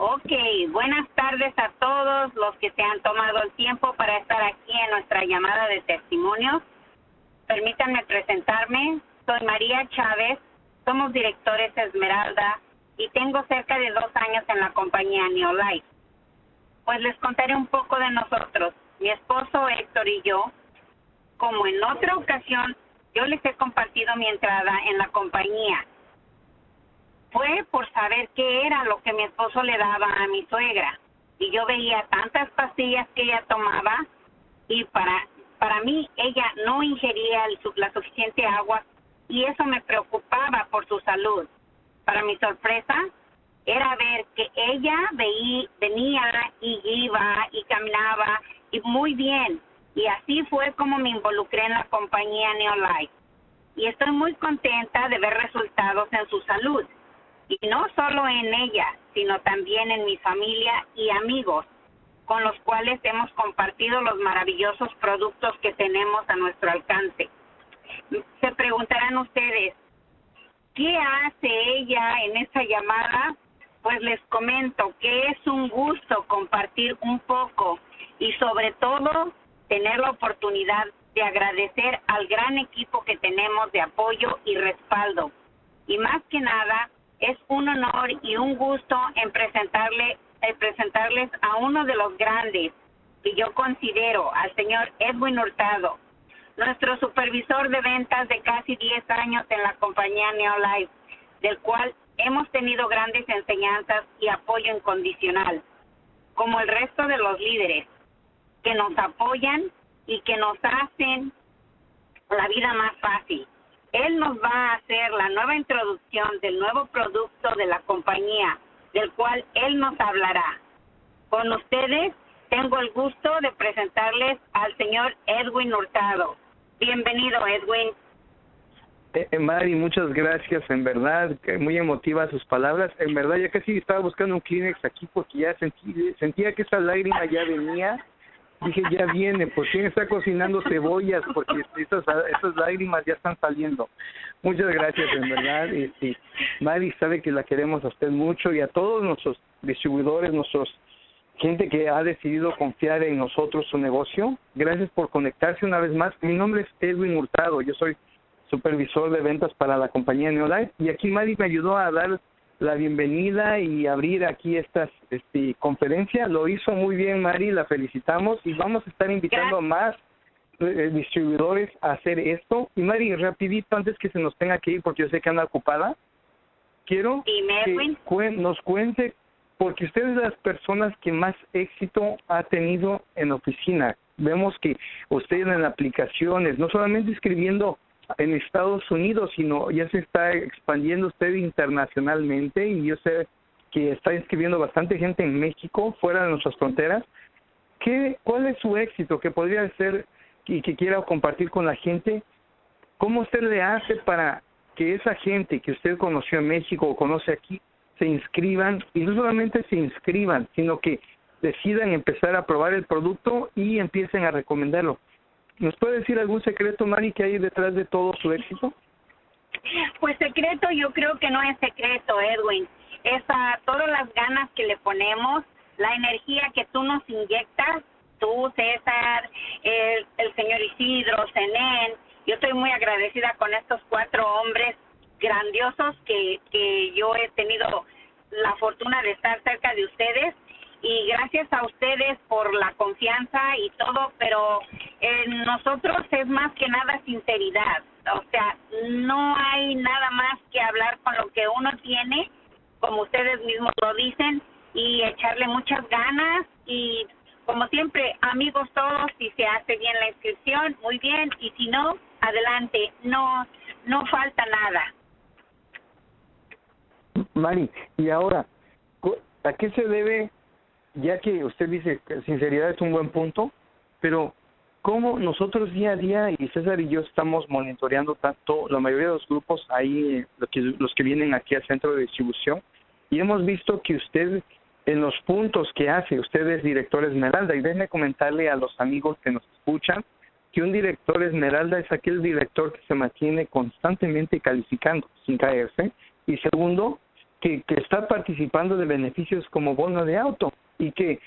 Ok, buenas tardes a todos los que se han tomado el tiempo para estar aquí en nuestra llamada de testimonio. Permítanme presentarme. Soy María Chávez, somos directores Esmeralda y tengo cerca de dos años en la compañía Neolife. Pues les contaré un poco de nosotros. Mi esposo Héctor y yo, como en otra ocasión, yo les he compartido mi entrada en la compañía fue por saber qué era lo que mi esposo le daba a mi suegra. Y yo veía tantas pastillas que ella tomaba y para, para mí ella no ingería la suficiente agua y eso me preocupaba por su salud. Para mi sorpresa, era ver que ella veía, venía y iba y caminaba y muy bien. Y así fue como me involucré en la compañía Neolife. Y estoy muy contenta de ver resultados en su salud y no solo en ella, sino también en mi familia y amigos, con los cuales hemos compartido los maravillosos productos que tenemos a nuestro alcance. Se preguntarán ustedes, ¿qué hace ella en esa llamada? Pues les comento que es un gusto compartir un poco y sobre todo tener la oportunidad de agradecer al gran equipo que tenemos de apoyo y respaldo. Y más que nada, es un honor y un gusto en presentarle presentarles a uno de los grandes que yo considero, al señor Edwin Hurtado, nuestro supervisor de ventas de casi 10 años en la compañía Neolife, del cual hemos tenido grandes enseñanzas y apoyo incondicional, como el resto de los líderes que nos apoyan y que nos hacen la vida más fácil. Él nos va a hacer la nueva introducción del nuevo producto de la compañía, del cual Él nos hablará. Con ustedes tengo el gusto de presentarles al señor Edwin Hurtado. Bienvenido, Edwin. Eh, eh, Mari, muchas gracias, en verdad, muy emotiva sus palabras. En verdad, ya casi estaba buscando un Kleenex aquí porque ya sentí, sentía que esa lágrima ya venía dije ya viene, ¿por quién está cocinando cebollas? Porque esas, esas lágrimas ya están saliendo. Muchas gracias, en verdad. Este, Mari sabe que la queremos a usted mucho y a todos nuestros distribuidores, nuestros gente que ha decidido confiar en nosotros su negocio. Gracias por conectarse una vez más. Mi nombre es Edwin Hurtado, yo soy supervisor de ventas para la compañía Neolife y aquí Mari me ayudó a dar la bienvenida y abrir aquí esta este, conferencia. Lo hizo muy bien, Mari, la felicitamos y vamos a estar invitando a más eh, distribuidores a hacer esto. Y Mari, rapidito, antes que se nos tenga que ir, porque yo sé que anda ocupada, quiero que nos cuente, porque usted es de las personas que más éxito ha tenido en oficina. Vemos que usted en aplicaciones, no solamente escribiendo en Estados Unidos, sino ya se está expandiendo usted internacionalmente y yo sé que está inscribiendo bastante gente en México, fuera de nuestras fronteras. ¿Qué, ¿Cuál es su éxito que podría ser y que quiera compartir con la gente? ¿Cómo usted le hace para que esa gente que usted conoció en México o conoce aquí se inscriban y no solamente se inscriban, sino que decidan empezar a probar el producto y empiecen a recomendarlo? ¿Nos puede decir algún secreto, Mari, que hay detrás de todo su éxito? Pues secreto yo creo que no es secreto, Edwin. Es a todas las ganas que le ponemos, la energía que tú nos inyectas, tú, César, el, el señor Isidro, Zenén. Yo estoy muy agradecida con estos cuatro hombres grandiosos que, que yo he tenido la fortuna de estar cerca de ustedes y gracias a ustedes por la confianza y todo, pero en nosotros es más que nada sinceridad, o sea, no hay nada más que hablar con lo que uno tiene, como ustedes mismos lo dicen, y echarle muchas ganas. Y como siempre, amigos todos, si se hace bien la inscripción, muy bien, y si no, adelante, no no falta nada. Mari, y ahora, ¿a qué se debe ya que usted dice que sinceridad es un buen punto, pero cómo nosotros día a día, y César y yo estamos monitoreando tanto la mayoría de los grupos ahí, los que, los que vienen aquí al centro de distribución, y hemos visto que usted en los puntos que hace, usted es director Esmeralda, y déjenme comentarle a los amigos que nos escuchan que un director Esmeralda es aquel director que se mantiene constantemente calificando sin caerse, y segundo, que, que está participando de beneficios como bono de auto y que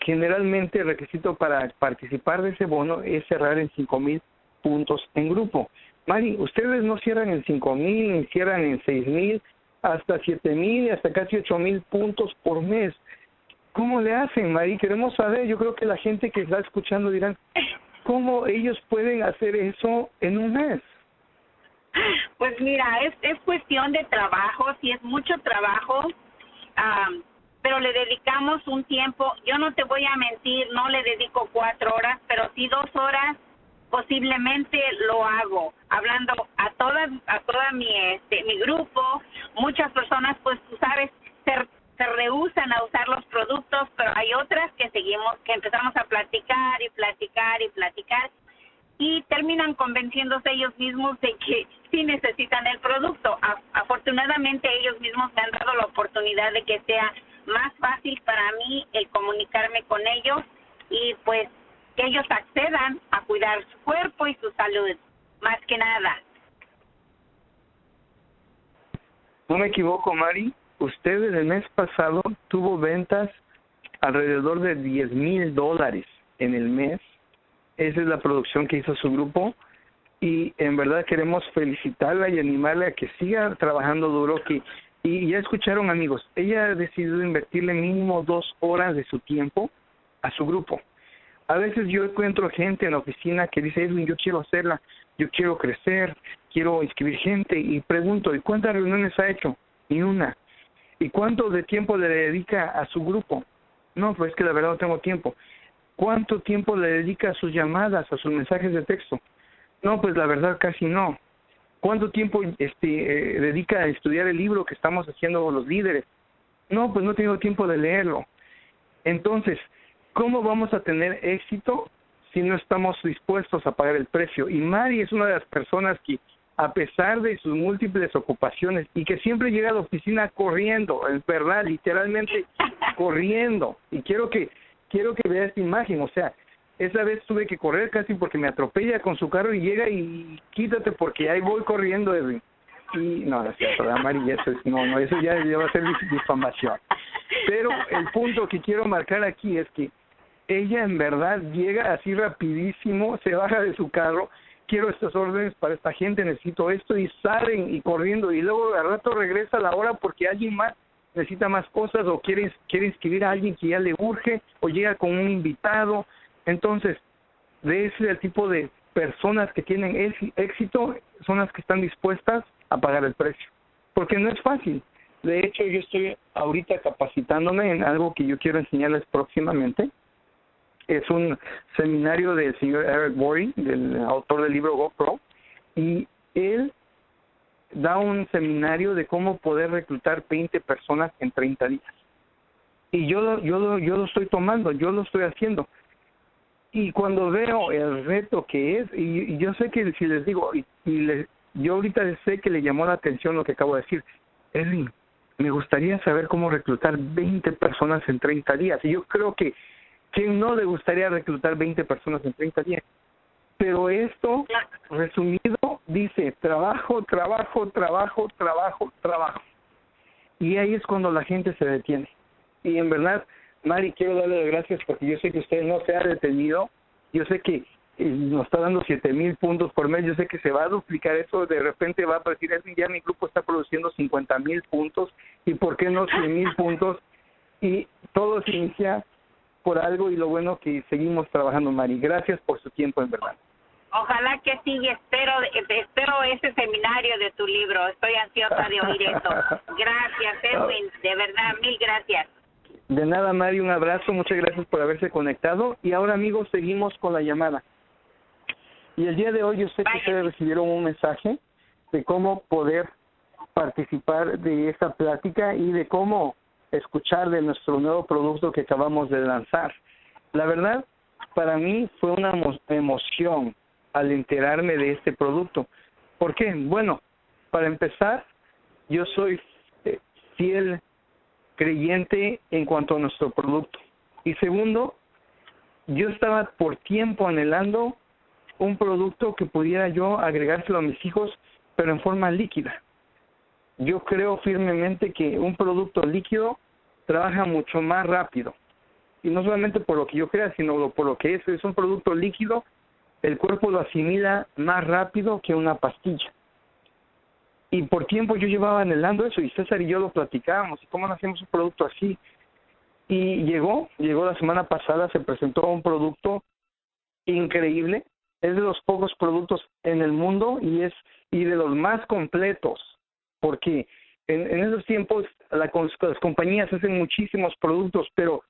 generalmente el requisito para participar de ese bono es cerrar en cinco mil puntos en grupo. Mari, ustedes no cierran en cinco mil, ni cierran en seis mil, hasta siete mil, hasta casi ocho mil puntos por mes. ¿Cómo le hacen, Mari? Queremos saber. Yo creo que la gente que está escuchando dirán, ¿cómo ellos pueden hacer eso en un mes? Pues mira, es, es cuestión de trabajo, si es mucho trabajo, pero le dedicamos un tiempo, yo no te voy a mentir, no le dedico cuatro horas, pero sí dos horas posiblemente lo hago hablando a toda a toda mi este mi grupo. Muchas personas pues tú sabes se, se rehusan a usar los productos pero hay otras que seguimos que empezamos a platicar y platicar y platicar y terminan convenciéndose ellos mismos de que sí necesitan el producto. afortunadamente ellos mismos me han dado la oportunidad de que sea más fácil para mí el comunicarme con ellos y pues que ellos accedan a cuidar su cuerpo y su salud, más que nada. No me equivoco, Mari. Usted el mes pasado tuvo ventas alrededor de 10 mil dólares en el mes esa es la producción que hizo su grupo y en verdad queremos felicitarla y animarla a que siga trabajando duro. Que, y ya escucharon amigos, ella ha decidido invertirle mínimo dos horas de su tiempo a su grupo. A veces yo encuentro gente en la oficina que dice, Edwin, yo quiero hacerla, yo quiero crecer, quiero inscribir gente y pregunto, ¿y cuántas reuniones ha hecho? Ni una. ¿Y cuánto de tiempo le dedica a su grupo? No, pues es que la verdad no tengo tiempo. ¿Cuánto tiempo le dedica a sus llamadas, a sus mensajes de texto? No, pues la verdad casi no. ¿Cuánto tiempo este, eh, dedica a estudiar el libro que estamos haciendo los líderes? No, pues no tengo tiempo de leerlo. Entonces, ¿cómo vamos a tener éxito si no estamos dispuestos a pagar el precio? Y Mari es una de las personas que, a pesar de sus múltiples ocupaciones y que siempre llega a la oficina corriendo, es verdad, literalmente corriendo. Y quiero que quiero que vea esta imagen, o sea, esa vez tuve que correr casi porque me atropella con su carro y llega y quítate porque ahí voy corriendo, Edwin. Y no, no es cierto, Mari, eso es, no, no, eso ya, va a ser difamación. Pero el punto que quiero marcar aquí es que ella en verdad llega así rapidísimo, se baja de su carro, quiero estas órdenes para esta gente, necesito esto y salen y corriendo y luego al rato regresa a la hora porque alguien más necesita más cosas o quiere, quiere inscribir a alguien que ya le urge o llega con un invitado. Entonces, de ese tipo de personas que tienen éxito son las que están dispuestas a pagar el precio. Porque no es fácil. De hecho, yo estoy ahorita capacitándome en algo que yo quiero enseñarles próximamente. Es un seminario del señor Eric Worre, del autor del libro GoPro, y él da un seminario de cómo poder reclutar 20 personas en 30 días. Y yo, yo, yo lo estoy tomando, yo lo estoy haciendo. Y cuando veo el reto que es, y, yo sé que si les digo, y, y yo ahorita sé que le llamó la atención lo que acabo de decir, Edwin, me gustaría saber cómo reclutar 20 personas en 30 días. Y yo creo que, ¿quién no le gustaría reclutar 20 personas en 30 días? Pero esto, resumido, dice trabajo, trabajo, trabajo, trabajo, trabajo. Y ahí es cuando la gente se detiene. Y en verdad, Mari, quiero darle las gracias porque yo sé que usted no se ha detenido. Yo sé que eh, nos está dando siete mil puntos por mes. Yo sé que se va a duplicar eso. De repente va a aparecer, ya mi grupo está produciendo 50 mil puntos. ¿Y por qué no 100 mil puntos? Y todo se inicia por algo y lo bueno que seguimos trabajando, Mari. Gracias por su tiempo, en verdad. Ojalá que sí, espero, espero ese seminario de tu libro. Estoy ansiosa de oír eso. Gracias, Edwin. De verdad, mil gracias. De nada, Mari, un abrazo. Muchas gracias por haberse conectado. Y ahora, amigos, seguimos con la llamada. Y el día de hoy yo sé que ustedes recibieron un mensaje de cómo poder participar de esta plática y de cómo escuchar de nuestro nuevo producto que acabamos de lanzar. La verdad, para mí fue una emoción al enterarme de este producto. ¿Por qué? Bueno, para empezar, yo soy eh, fiel creyente en cuanto a nuestro producto. Y segundo, yo estaba por tiempo anhelando un producto que pudiera yo agregárselo a mis hijos, pero en forma líquida. yo creo firmemente que un producto líquido trabaja mucho más rápido. Y no solamente por lo que yo crea, sino por lo que es. Es un producto líquido, el cuerpo lo asimila más rápido que una pastilla. Y por tiempo yo llevaba anhelando eso y César y yo lo platicábamos. ¿Y cómo hacemos un producto así? Y llegó, llegó la semana pasada, se presentó un producto increíble. Es de los pocos productos en el mundo y es y de los más completos, porque en, en esos tiempos la, las compañías hacen muchísimos productos, pero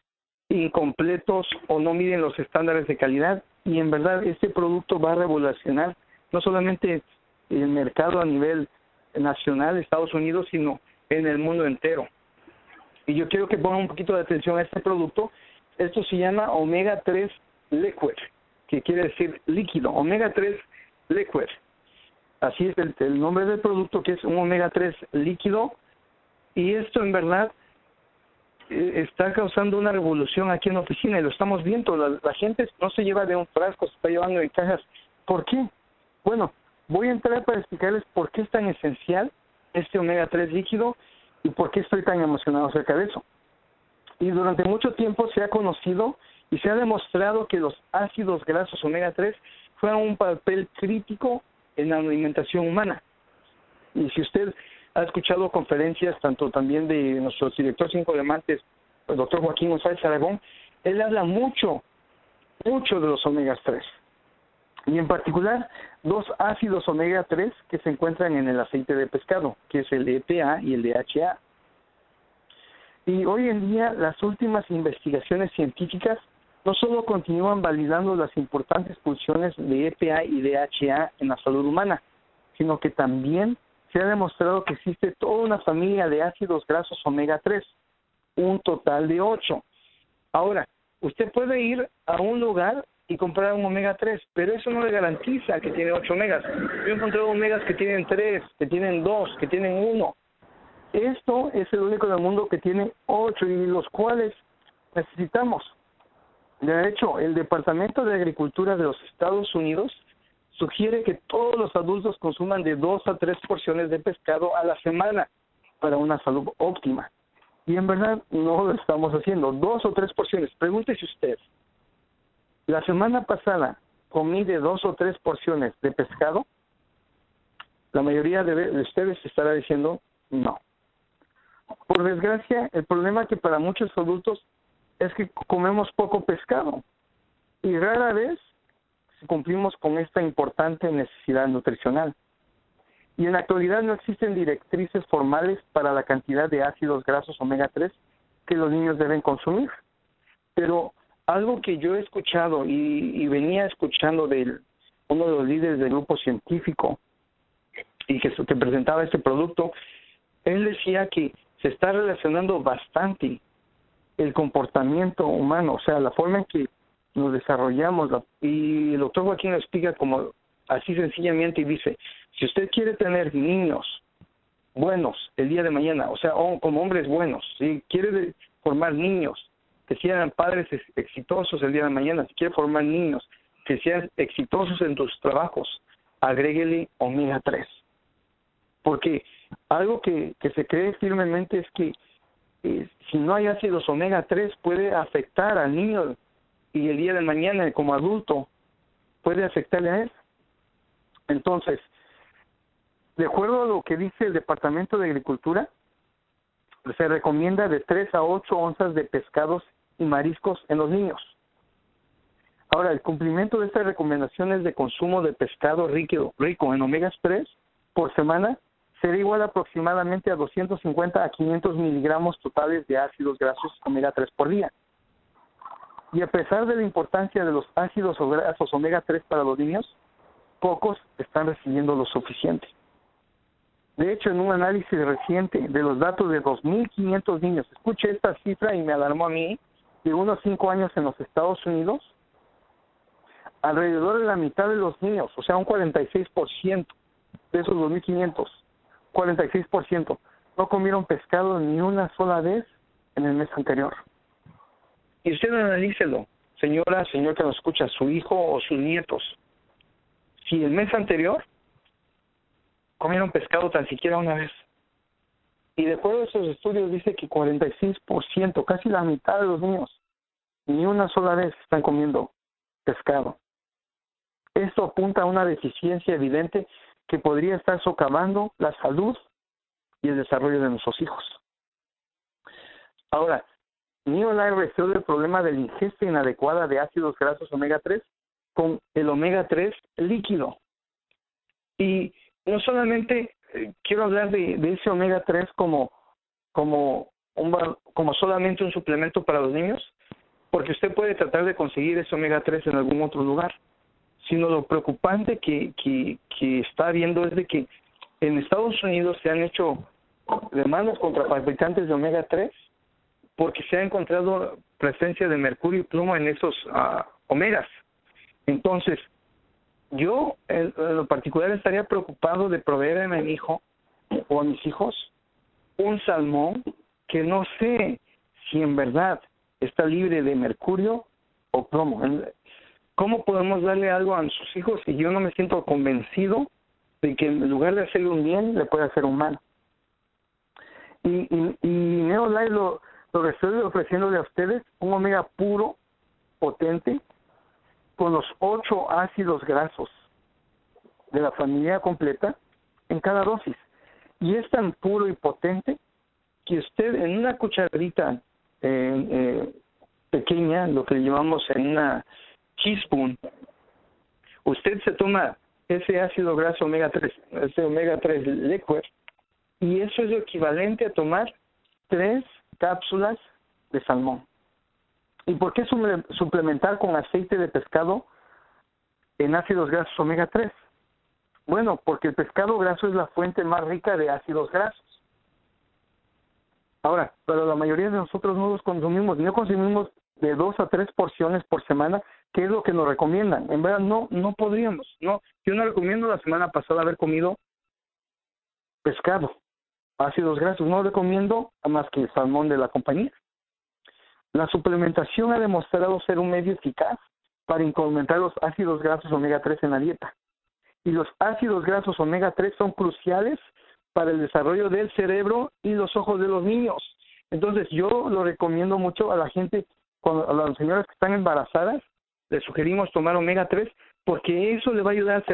incompletos o no miden los estándares de calidad y en verdad este producto va a revolucionar no solamente el mercado a nivel nacional Estados Unidos, sino en el mundo entero. Y yo quiero que pongan un poquito de atención a este producto. Esto se llama Omega 3 Liquid, que quiere decir líquido, Omega 3 Liquid. Así es el, nombre del producto, que es un omega 3 líquido. Y esto en verdad está causando una revolución aquí en la oficina y lo estamos viendo. La, gente no se lleva de un frasco, se está llevando en cajas. ¿Por qué? Bueno, voy a entrar para explicarles por qué es tan esencial este omega 3 líquido y por qué estoy tan emocionado acerca de eso. Y durante mucho tiempo se ha conocido y se ha demostrado que los ácidos grasos omega 3 juegan un papel crítico en la alimentación humana. Y si usted ha escuchado conferencias tanto también de nuestro director cinco diamantes, el doctor Joaquín González Aragón, él habla mucho, mucho de los omegas 3. Y en particular, dos ácidos omega 3 que se encuentran en el aceite de pescado, que es el EPA y el DHA. Y hoy en día las últimas investigaciones científicas no solo continúan validando las importantes funciones de EPA y DHA en la salud humana, sino que también se ha demostrado que existe toda una familia de ácidos grasos omega 3, un total de 8. Ahora, usted puede ir a un lugar y comprar un omega 3, pero eso no le garantiza que tiene 8 omegas. Yo he encontrado omegas que tienen 3, que tienen 2, que tienen 1. Esto es el único del mundo que tiene 8 y los cuales necesitamos. De hecho, el Departamento de Agricultura de los Estados Unidos sugiere que todos los adultos consuman de dos a tres porciones de pescado a la semana para una salud óptima. Y en verdad no lo estamos haciendo. Dos o tres porciones. Pregúntese usted. La semana pasada comí de dos o tres porciones de pescado. La mayoría de ustedes estará diciendo no. Por desgracia, el problema que para muchos adultos es que comemos poco pescado y rara vez cumplimos con esta importante necesidad nutricional. Y en la actualidad no existen directrices formales para la cantidad de ácidos grasos omega 3 que los niños deben consumir. Pero algo que yo he escuchado y, venía escuchando de uno de los líderes del grupo científico y que, que presentaba este producto, él decía que se está relacionando bastante el comportamiento humano, o sea, la forma en que nos desarrollamos. Y el doctor Joaquín explica como así sencillamente y dice, si usted quiere tener niños buenos el día de mañana, o sea, como hombres buenos, si quiere formar niños que sean padres exitosos el día de mañana, si quiere formar niños que sean exitosos en tus trabajos, agréguele omega 3. Porque algo que, que se cree firmemente es que si no hay ácidos omega 3 puede afectar al niño y el día de mañana como adulto puede afectarle a él. Entonces, de acuerdo a lo que dice el Departamento de Agricultura, se recomienda de 3 a 8 onzas de pescados y mariscos en los niños. Ahora, el cumplimiento de estas recomendaciones de consumo de pescado rico, en omega 3 por semana será igual aproximadamente a 250 a 500 miligramos totales de ácidos grasos omega 3 por día. Y a pesar de la importancia de los ácidos grasos omega 3 para los niños, pocos están recibiendo lo suficiente. De hecho, en un análisis reciente de los datos de 2.500 niños, escuché esta cifra y me alarmó a mí, de unos 5 años en los Estados Unidos, alrededor de la mitad de los niños, o sea, un 46% de esos 2.500, 46%, no comieron pescado ni una sola vez en el mes anterior. Y usted analícelo, señora, señor que nos escucha, su hijo o sus nietos. Si el mes anterior comieron pescado tan siquiera una vez, Y de acuerdo a esos estudios dice que 46%, casi la mitad de los niños, ni una sola vez están comiendo pescado. Esto apunta a una deficiencia evidente que podría estar socavando la salud y el desarrollo de nuestros hijos. Ahora, Neolife resuelve el problema de la ingesta inadecuada de ácidos grasos omega 3 con el omega 3 líquido. Y no solamente eh, quiero hablar de, ese omega 3 como, como, como solamente un suplemento para los niños, porque usted puede tratar de conseguir ese omega 3 en algún otro lugar, sino lo preocupante que, que, que está viendo es de que en Estados Unidos se han hecho demandas contra fabricantes de omega 3 porque se ha encontrado presencia de mercurio y plomo en esos uh, omegas. Entonces, yo en, lo particular estaría preocupado de proveer a mi hijo o a mis hijos un salmón que no sé si en verdad está libre de mercurio o plomo. ¿Cómo podemos darle algo a sus hijos si yo no me siento convencido de que en lugar de hacerle un bien, le puede hacer un mal? Y, y, y lo, lo estoy ofreciéndole a ustedes un omega puro, potente, con los ocho ácidos grasos de la familia completa en cada dosis. Y es tan puro y potente que usted en una cucharita eh, eh, pequeña, lo que llamamos en una teaspoon, usted se toma ese ácido graso omega 3, ese omega 3 liquid, y eso es lo equivalente a tomar tres cápsulas de salmón. ¿Y por qué suplementar con aceite de pescado en ácidos grasos omega 3? Bueno, porque el pescado graso es la fuente más rica de ácidos grasos. Ahora, pero la mayoría de nosotros no los consumimos, no consumimos de dos a tres porciones por semana, que es lo que nos recomiendan. En verdad, no, no podríamos. No, yo no recomiendo la semana pasada haber comido pescado ácidos grasos. No recomiendo más que el salmón de la compañía. La suplementación ha demostrado ser un medio eficaz para incrementar los ácidos grasos omega 3 en la dieta. Y los ácidos grasos omega 3 son cruciales para el desarrollo del cerebro y los ojos de los niños. Entonces yo lo recomiendo mucho a la gente, a las señoras que están embarazadas, les sugerimos tomar omega 3 porque eso le va a ayudar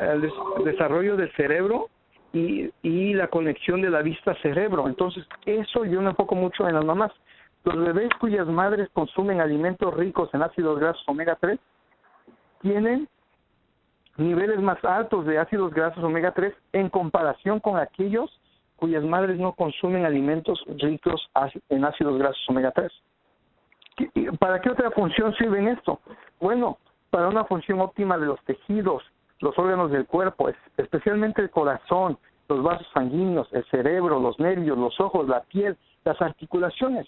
al desarrollo del cerebro y, y la conexión de la vista-cerebro. Entonces, eso yo me enfoco mucho en las mamás. Los bebés cuyas madres consumen alimentos ricos en ácidos grasos omega 3 tienen niveles más altos de ácidos grasos omega 3 en comparación con aquellos cuyas madres no consumen alimentos ricos en ácidos grasos omega 3. ¿Para qué otra función sirven esto? Bueno, para una función óptima de los tejidos, los órganos del cuerpo, especialmente el corazón, los vasos sanguíneos, el cerebro, los nervios, los ojos, la piel, las articulaciones.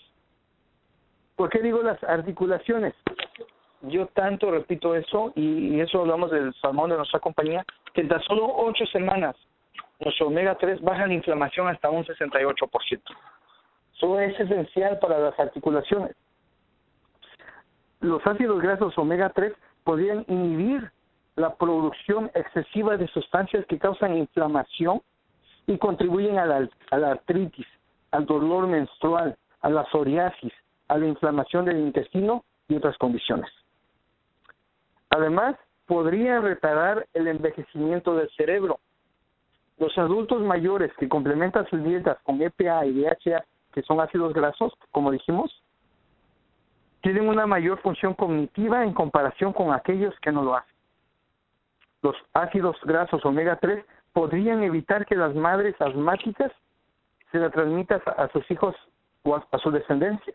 ¿Por qué digo las articulaciones? Yo tanto repito eso, y, eso hablamos del salmón de nuestra compañía, que en tan solo ocho semanas nuestro omega 3 baja la inflamación hasta un 68%. Eso es esencial para las articulaciones. Los ácidos grasos omega 3 podrían inhibir la producción excesiva de sustancias que causan inflamación y contribuyen a la, artritis, al dolor menstrual, a la psoriasis, a la inflamación del intestino y otras condiciones. Además, podría reparar el envejecimiento del cerebro. Los adultos mayores que complementan sus dietas con EPA y DHA, que son ácidos grasos, como dijimos, tienen una mayor función cognitiva en comparación con aquellos que no lo hacen los ácidos grasos omega 3 podrían evitar que las madres asmáticas se la transmitan a sus hijos o a, su descendencia.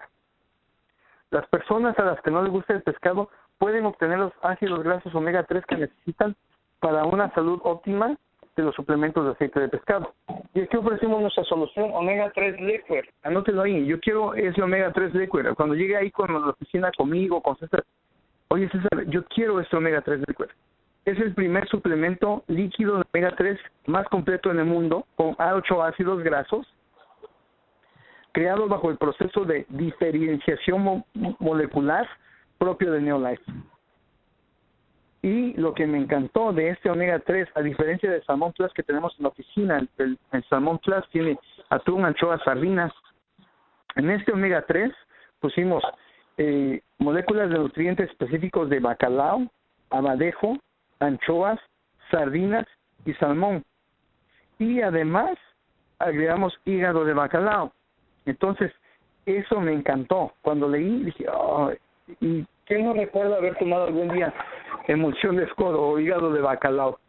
Las personas a las que no les gusta el pescado pueden obtener los ácidos grasos omega 3 que necesitan para una salud óptima de los suplementos de aceite de pescado. Y aquí ofrecemos nuestra solución omega 3 liquid. Anótelo ahí. Yo quiero ese omega 3 liquid. Cuando llegue ahí con la oficina conmigo, con César, oye César, yo quiero este omega 3 liquid es el primer suplemento líquido de omega 3 más completo en el mundo, con A8 ácidos grasos, creado bajo el proceso de diferenciación molecular propio de Neolife. Y lo que me encantó de este omega 3, a diferencia del salmón plus que tenemos en la oficina, el, el salmón plus tiene atún, anchoas, sardinas. En este omega 3 pusimos eh, moléculas de nutrientes específicos de bacalao, abadejo, anchoas, sardinas y salmón. Y además agregamos hígado de bacalao. Entonces, eso me encantó. Cuando leí, dije, ¿y quién no recuerda haber tomado algún día emulsión de escodo o hígado de bacalao?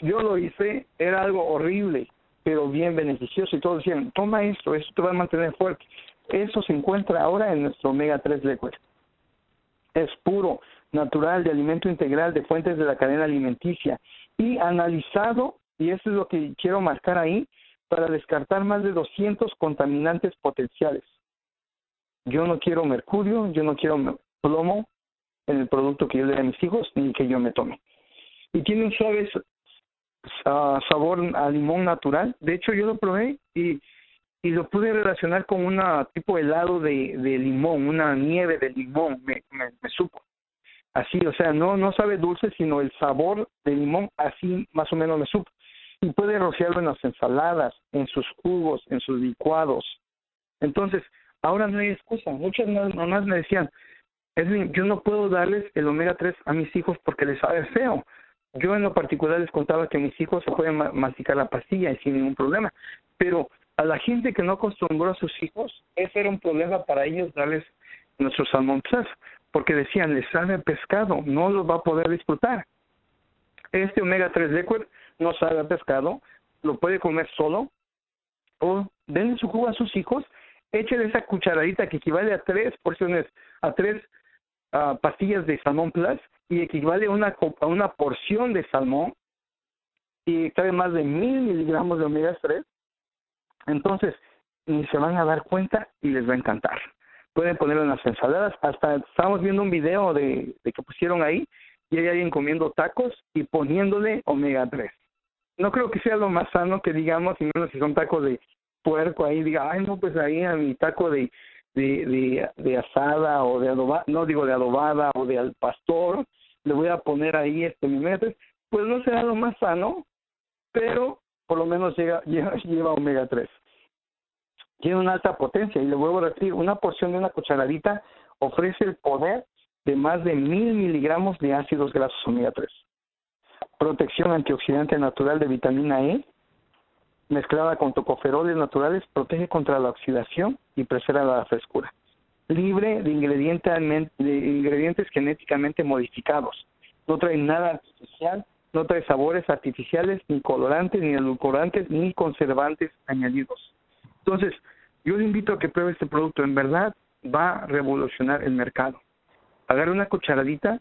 Yo lo hice, era algo horrible, pero bien beneficioso y todos decían, toma esto, esto te va a mantener fuerte. Eso se encuentra ahora en nuestro omega 3 liquid. Es puro, natural, de alimento integral, de fuentes de la cadena alimenticia y analizado, y eso es lo que quiero marcar ahí, para descartar más de 200 contaminantes potenciales. Yo no quiero mercurio, yo no quiero plomo en el producto que yo le dé a mis hijos ni que yo me tome. Y tiene un suave uh, sabor a limón natural. De hecho, yo lo probé y, y lo pude relacionar con una tipo helado de, de limón, una nieve de limón, me, me, supo. Así, o sea, no, no sabe dulce, sino el sabor de limón, así más o menos me supo. Y puede rociarlo en las ensaladas, en sus jugos, en sus licuados. Entonces, ahora no hay excusa. Muchas mamás me decían, yo no puedo darles el omega 3 a mis hijos porque les sabe feo. Yo en lo particular les contaba que mis hijos se pueden masticar la pastilla y sin ningún problema, pero a la gente que no acostumbró a sus hijos, ese era un problema para ellos darles nuestro salmón plus, porque decían, les sabe pescado, no lo va a poder disfrutar. Este omega 3 liquid no sabe pescado, lo puede comer solo, o denle su jugo a sus hijos, échale esa cucharadita que equivale a tres porciones, a tres uh, pastillas de salmón plus, y equivale a una, a una porción de salmón y trae más de mil miligramos de omega 3, entonces ni se van a dar cuenta y les va a encantar. Pueden ponerlo en las ensaladas. Hasta estamos viendo un video de, de que pusieron ahí y hay alguien comiendo tacos y poniéndole omega 3. No creo que sea lo más sano que digamos, y menos si son tacos de puerco ahí, diga, ay, no, pues ahí a mi taco de, de, de, asada o de adobada, no digo de adobada o de al pastor, le voy a poner ahí este mi pues no será lo más sano, pero por lo menos llega, lleva, lleva omega 3. Tiene una alta potencia y le vuelvo a decir, una porción de una cucharadita ofrece el poder de más de mil miligramos de ácidos grasos omega 3. Protección antioxidante natural de vitamina E, mezclada con tocoferoles naturales, protege contra la oxidación y preserva la frescura libre de ingredientes, de ingredientes genéticamente modificados. No trae nada artificial, no trae sabores artificiales, ni colorantes, ni edulcorantes, ni conservantes añadidos. Entonces, yo le invito a que pruebe este producto. En verdad, va a revolucionar el mercado. Agarre una cucharadita,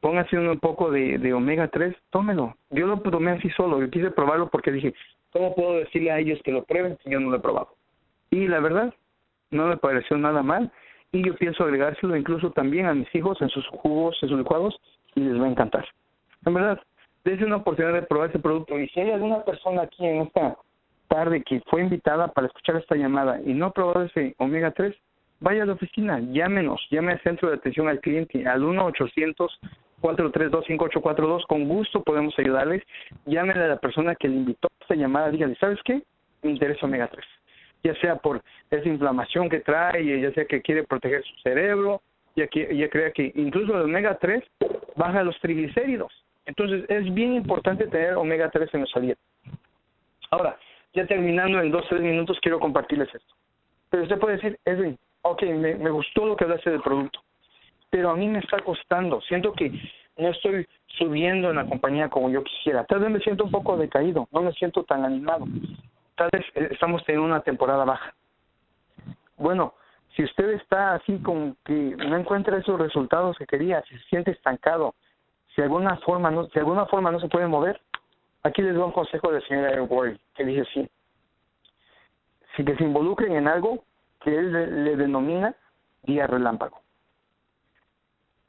póngase un poco de, omega 3, tómelo. Yo lo tomé así solo, yo quise probarlo porque dije, ¿cómo puedo decirle a ellos que lo prueben si yo no lo he probado? Y la verdad, no me pareció nada mal y yo pienso agregárselo incluso también a mis hijos en sus jugos, en sus licuados y les va a encantar. En verdad, dense una oportunidad de probar ese producto y si hay alguna persona aquí en esta tarde que fue invitada para escuchar esta llamada y no ha probado ese omega 3, vaya a la oficina, llámenos, llame al centro de atención al cliente al 1-800-432-5842, con gusto podemos ayudarles, llámenle a la persona que le invitó a esta llamada, dígale, ¿sabes qué? Me interesa omega 3 ya sea por esa inflamación que trae, ya sea que quiere proteger su cerebro, ya que ella crea que incluso el omega 3 baja los triglicéridos. Entonces es bien importante tener omega 3 en nuestra dieta. Ahora, ya terminando en dos, tres minutos, quiero compartirles esto. Pero usted puede decir, Edwin, ok, me, me gustó lo que hablaste del producto, pero a mí me está costando. Siento que no estoy subiendo en la compañía como yo quisiera. Tal vez me siento un poco decaído, no me siento tan animado tal vez eh, estamos teniendo una temporada baja. Bueno, si usted está así como que no encuentra esos resultados que quería, si se siente estancado, si alguna forma no, si alguna forma no se puede mover, aquí les doy un consejo del señor Airboy, que dice así, si que se involucren en algo que él le, denomina día relámpago.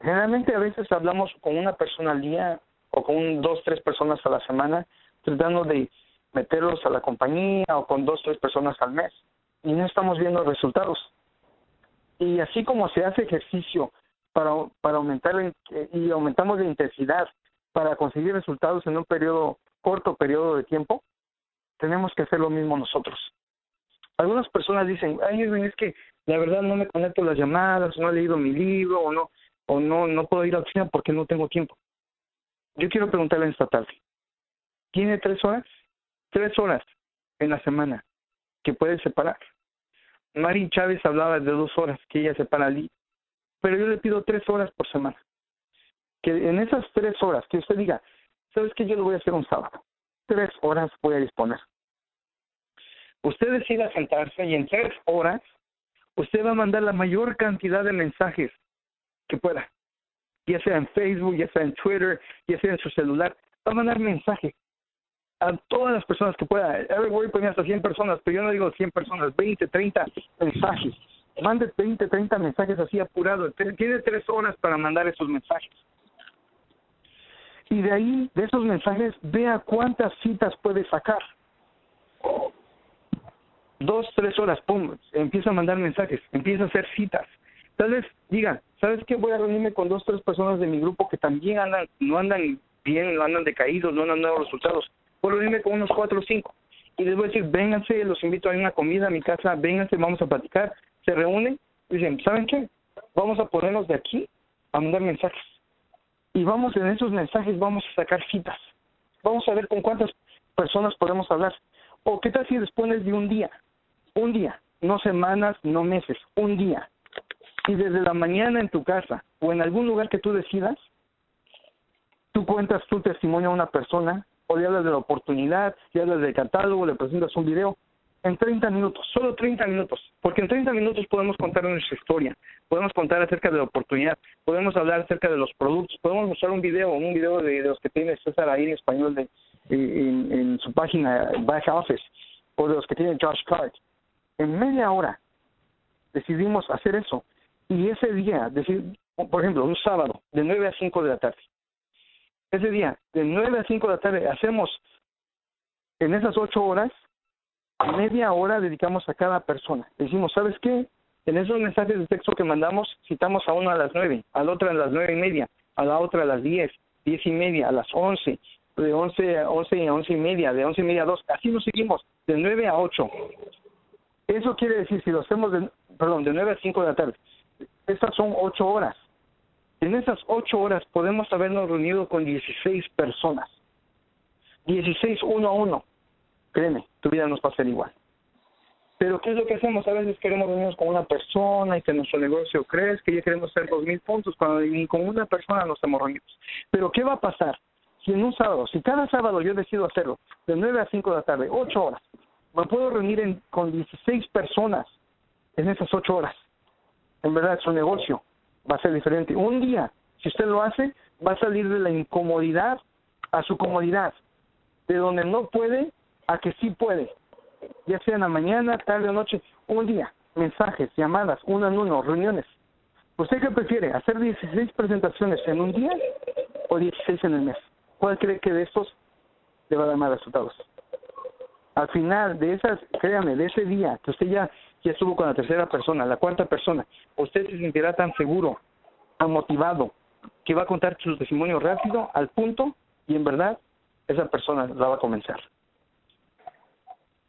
Generalmente a veces hablamos con una persona al día o con dos, tres personas a la semana, tratando de meterlos a la compañía o con dos, tres personas al mes y no estamos viendo resultados. Y así como se hace ejercicio para, para aumentar y aumentamos la intensidad para conseguir resultados en un periodo corto periodo de tiempo, tenemos que hacer lo mismo nosotros. Algunas personas dicen, ay, es que la verdad no me conecto las llamadas, no he leído mi libro, o no, o no, no puedo ir a la oficina porque no tengo tiempo. Yo quiero preguntarle esta tarde, ¿tiene tres horas? Tres horas en la semana que puede separar. Mari Chávez hablaba de dos horas que ella separa pero yo le pido tres horas por semana. Que en esas tres horas, que usted diga, ¿sabes qué? Yo lo voy a hacer un sábado. Tres horas voy a disponer. Usted decida sentarse y en tres horas usted va a mandar la mayor cantidad de mensajes que pueda, ya sea en Facebook, ya sea en Twitter, ya sea en su celular, va a mandar mensajes a todas las personas que pueda. A ver, voy a poner hasta 100 personas, pero yo no digo 100 personas, 20, 30 mensajes. Mande 20, 30 mensajes así apurado. Tiene tres horas para mandar esos mensajes. Y de ahí, de esos mensajes, vea cuántas citas puede sacar. Dos, tres horas, pum, empieza a mandar mensajes, empieza a hacer citas. Tal vez diga, ¿sabes qué? Voy a reunirme con dos, tres personas de mi grupo que también andan, no andan bien, no andan decaídos, no andan dando resultados. Voy a reunirme con unos cuatro o cinco. Y les voy a decir, vénganse, los invito a una comida a mi casa, vénganse, vamos a platicar. Se reúnen, dicen, ¿saben qué? Vamos a ponernos de aquí a mandar mensajes. Y vamos en esos mensajes, vamos a sacar citas. Vamos a ver con cuántas personas podemos hablar. O qué tal si después de un día, un día, no semanas, no meses, un día, y desde la mañana en tu casa o en algún lugar que tú decidas, tú cuentas tu testimonio a una persona o le hablas de la oportunidad, le hablas del catálogo, le presentas un video en 30 minutos, solo 30 minutos, porque en 30 minutos podemos contar nuestra historia, podemos contar acerca de la oportunidad, podemos hablar acerca de los productos, podemos mostrar un video, un video de, los que tiene César ahí en español de, en, su página Back Office, o de los que tiene Josh Card. En media hora decidimos hacer eso y ese día, decir, por ejemplo, un sábado, de 9 a 5 de la tarde, ese día, de 9 a 5 de la tarde, hacemos en esas 8 horas, media hora dedicamos a cada persona. Decimos, ¿sabes qué? En esos mensajes de texto que mandamos, citamos a uno a las 9, al otro a las 9 y media, a la otra a las 10, 10 y media, a las 11, de 11 a 11 a 11 y media, de 11 y media a 2. Así nos seguimos, de 9 a 8. Eso quiere decir, si lo hacemos, de, perdón, de 9 a 5 de la tarde, estas son ocho horas. En esas ocho horas podemos habernos reunido con 16 personas. 16 uno a uno. Créeme, tu vida nos va a ser igual. Pero ¿qué es lo que hacemos? A veces queremos reunirnos con una persona y que nuestro negocio crezca y ya queremos hacer dos mil puntos cuando ni con una persona nos hemos reunido. Pero ¿qué va a pasar? Si en un sábado, si cada sábado yo decido hacerlo de 9 a 5 de la tarde, ocho horas, me puedo reunir con 16 personas en esas ocho horas en verdad su negocio va a ser diferente. Un día, si usted lo hace, va a salir de la incomodidad a su comodidad, de donde no puede a que sí puede, ya sea en la mañana, tarde o noche, un día, mensajes, llamadas, uno en uno, reuniones. ¿Usted qué prefiere? ¿Hacer 16 presentaciones en un día o 16 en el mes? ¿Cuál cree que de estos le va a dar más resultados? Al final de esas, créame, de ese día que usted ya ya estuvo con la tercera persona, la cuarta persona, usted se sentirá tan seguro, tan motivado, que va a contar su testimonio rápido, al punto, y en verdad esa persona la va a comenzar.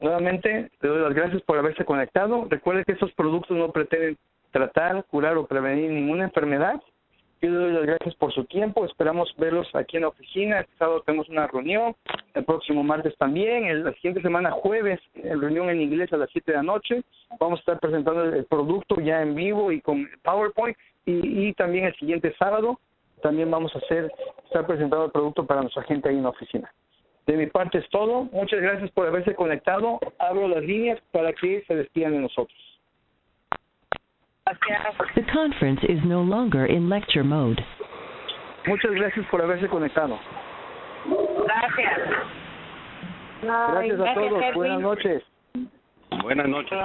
Nuevamente, le doy las gracias por haberse conectado. Recuerde que estos productos no pretenden tratar, curar o prevenir ninguna enfermedad, yo le doy las gracias por su tiempo. Esperamos verlos aquí en la oficina. Este sábado tenemos una reunión. El próximo martes también. El, la siguiente semana, jueves, reunión en inglés a las 7 de la noche. Vamos a estar presentando el, producto ya en vivo y con PowerPoint. Y, y, también el siguiente sábado también vamos a hacer estar presentando el producto para nuestra gente ahí en la oficina. De mi parte es todo. Muchas gracias por haberse conectado. Abro las líneas para que se despidan de nosotros. The conference is no longer in lecture mode. Muchas gracias por haberse conectado. Gracias. Gracias a todos. Buenas noches. Buenas noches.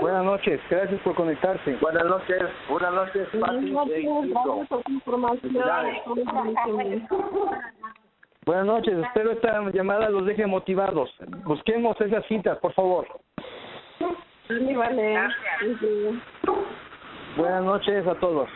Buenas noches. Gracias por conectarse. Buenas noches. Buenas noches, Buenas noches. Espero esta llamada los deje motivados. Busquemos esas citas, por favor. vale. Buenas noches a todos.